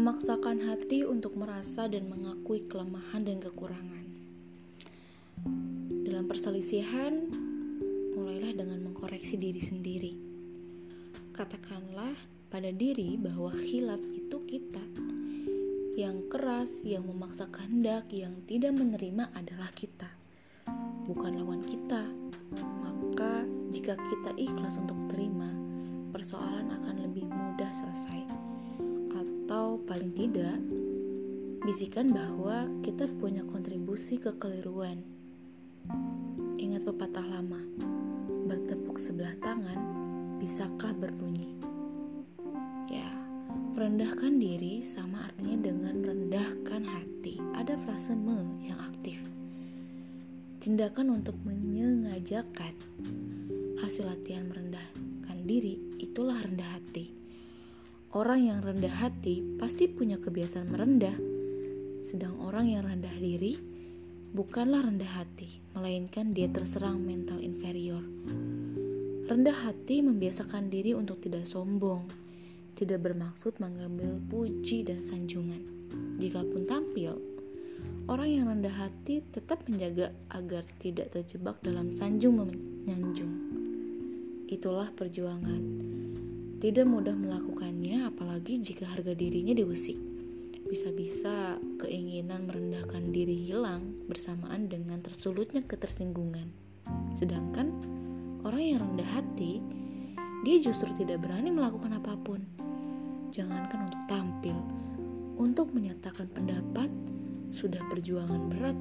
memaksakan hati untuk merasa dan mengakui kelemahan dan kekurangan. Dalam perselisihan, mulailah dengan mengkoreksi diri sendiri. Katakanlah pada diri bahwa khilaf itu kita. Yang keras, yang memaksa kehendak, yang tidak menerima adalah kita, bukan lawan kita. Maka, jika kita ikhlas untuk terima, persoalan akan lebih mudah selesai atau paling tidak bisikan bahwa kita punya kontribusi kekeliruan. Ingat pepatah lama, bertepuk sebelah tangan, bisakah berbunyi? Ya, merendahkan diri sama artinya dengan merendahkan hati. Ada frase me yang aktif. Tindakan untuk menyengajakan hasil latihan merendahkan diri itulah rendah hati. Orang yang rendah hati pasti punya kebiasaan merendah, sedang orang yang rendah diri bukanlah rendah hati, melainkan dia terserang mental inferior. Rendah hati membiasakan diri untuk tidak sombong, tidak bermaksud mengambil puji dan sanjungan. Jikapun tampil, orang yang rendah hati tetap menjaga agar tidak terjebak dalam sanjung menyanjung. Itulah perjuangan tidak mudah melakukannya, apalagi jika harga dirinya diusik. Bisa-bisa keinginan merendahkan diri hilang bersamaan dengan tersulutnya ketersinggungan. Sedangkan orang yang rendah hati, dia justru tidak berani melakukan apa pun. Jangankan untuk tampil, untuk menyatakan pendapat sudah perjuangan berat,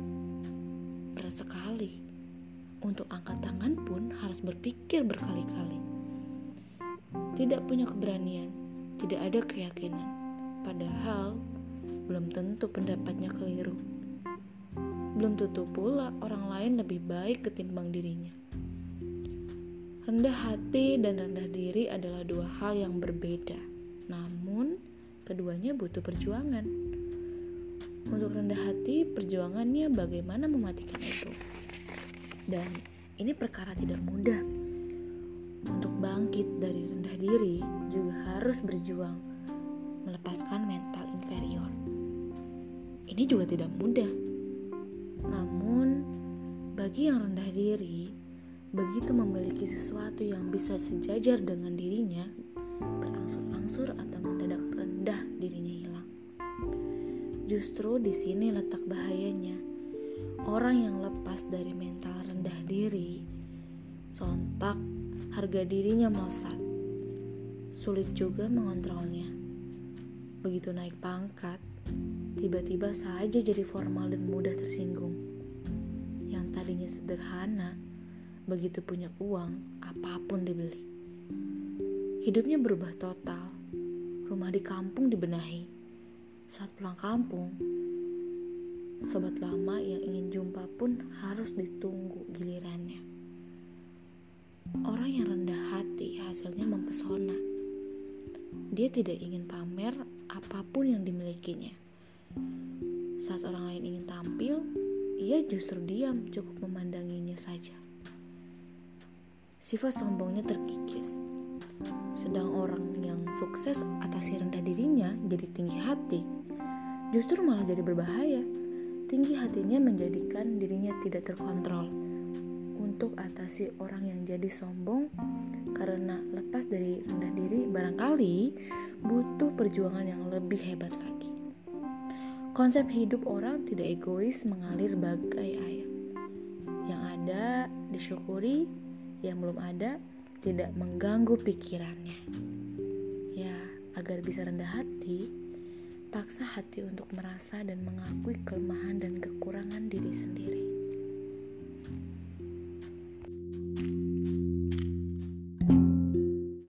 berat sekali. Untuk angkat tangan pun harus berpikir berkali-kali tidak punya keberanian, tidak ada keyakinan. Padahal belum tentu pendapatnya keliru. Belum tentu pula orang lain lebih baik ketimbang dirinya. Rendah hati dan rendah diri adalah dua hal yang berbeda. Namun, keduanya butuh perjuangan. Untuk rendah hati, perjuangannya bagaimana mematikan itu. Dan ini perkara tidak mudah untuk bangkit dari rendah diri juga harus berjuang melepaskan mental inferior. Ini juga tidak mudah. Namun, bagi yang rendah diri, begitu memiliki sesuatu yang bisa sejajar dengan dirinya, berangsur-angsur atau mendadak rendah dirinya hilang. Justru di sini letak bahayanya. Orang yang lepas dari mental rendah diri sontak harga dirinya melesat. Sulit juga mengontrolnya. Begitu naik pangkat, tiba-tiba saja jadi formal dan mudah tersinggung. Yang tadinya sederhana, begitu punya uang, apa pun dibeli. Hidupnya berubah total. Rumah di kampung dibenahi. Saat pulang kampung, sobat lama yang ingin jumpa pun harus ditunggu gilirannya. Orang yang rendah hati hasilnya mempesona. Dia tidak ingin pamer apa pun yang dimilikinya. Saat orang lain ingin tampil, ia justru diam cukup memandanginya saja. Sifat sombongnya terkikis. Sedang orang yang sukses atasi rendah dirinya jadi tinggi hati, justru malah jadi berbahaya. Tinggi hatinya menjadikan dirinya tidak terkontrol untuk atasi orang yang jadi sombong karena lepas dari rendah diri barangkali butuh perjuangan yang lebih hebat lagi. Konsep hidup orang tidak egois mengalir bagai air. Yang ada disyukuri, yang belum ada tidak mengganggu pikirannya. Ya, agar bisa rendah hati, paksa hati untuk merasa dan mengakui kelemahan dan kekurangan diri sendiri.